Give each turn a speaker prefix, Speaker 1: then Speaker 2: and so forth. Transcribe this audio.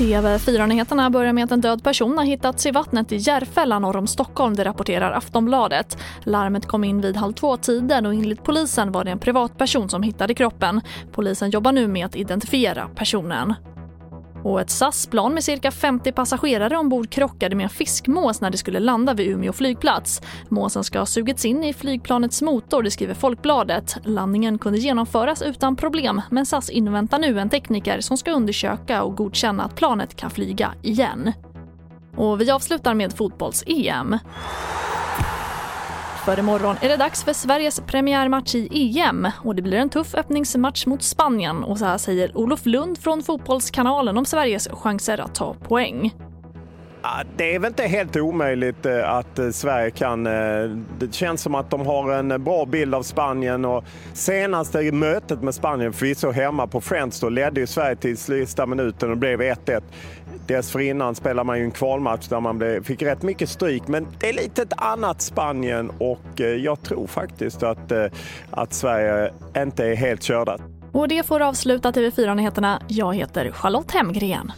Speaker 1: TV4-nyheterna börjar med att en död person har hittats i vattnet i Järfälla norr om Stockholm, det rapporterar Aftonbladet. Larmet kom in vid halv två-tiden och enligt polisen var det en privatperson som hittade kroppen. Polisen jobbar nu med att identifiera personen. Och ett SAS-plan med cirka 50 passagerare ombord krockade med en fiskmås när det skulle landa vid Umeå flygplats. Måsen ska ha sugits in i flygplanets motor, det skriver Folkbladet. Landningen kunde genomföras utan problem, men SAS inväntar nu en tekniker som ska undersöka och godkänna att planet kan flyga igen. Och vi avslutar med fotbolls-EM. För imorgon är det dags för Sveriges premiärmatch i EM och det blir en tuff öppningsmatch mot Spanien och så här säger Olof Lund från Fotbollskanalen om Sveriges chanser att ta poäng.
Speaker 2: Det är väl inte helt omöjligt eh, att eh, Sverige kan... Eh, det känns som att de har en bra bild av Spanien och senaste mötet med Spanien, förvisso hemma på Friends, då ledde ju Sverige till sista minuten och blev 1-1. Dessförinnan spelade man ju en kvalmatch där man fick rätt mycket stryk, men det är lite ett annat Spanien och eh, jag tror faktiskt att, eh, att Sverige inte är helt körda.
Speaker 1: Och det får avsluta TV4-nyheterna. Jag heter Charlotte Hemgren.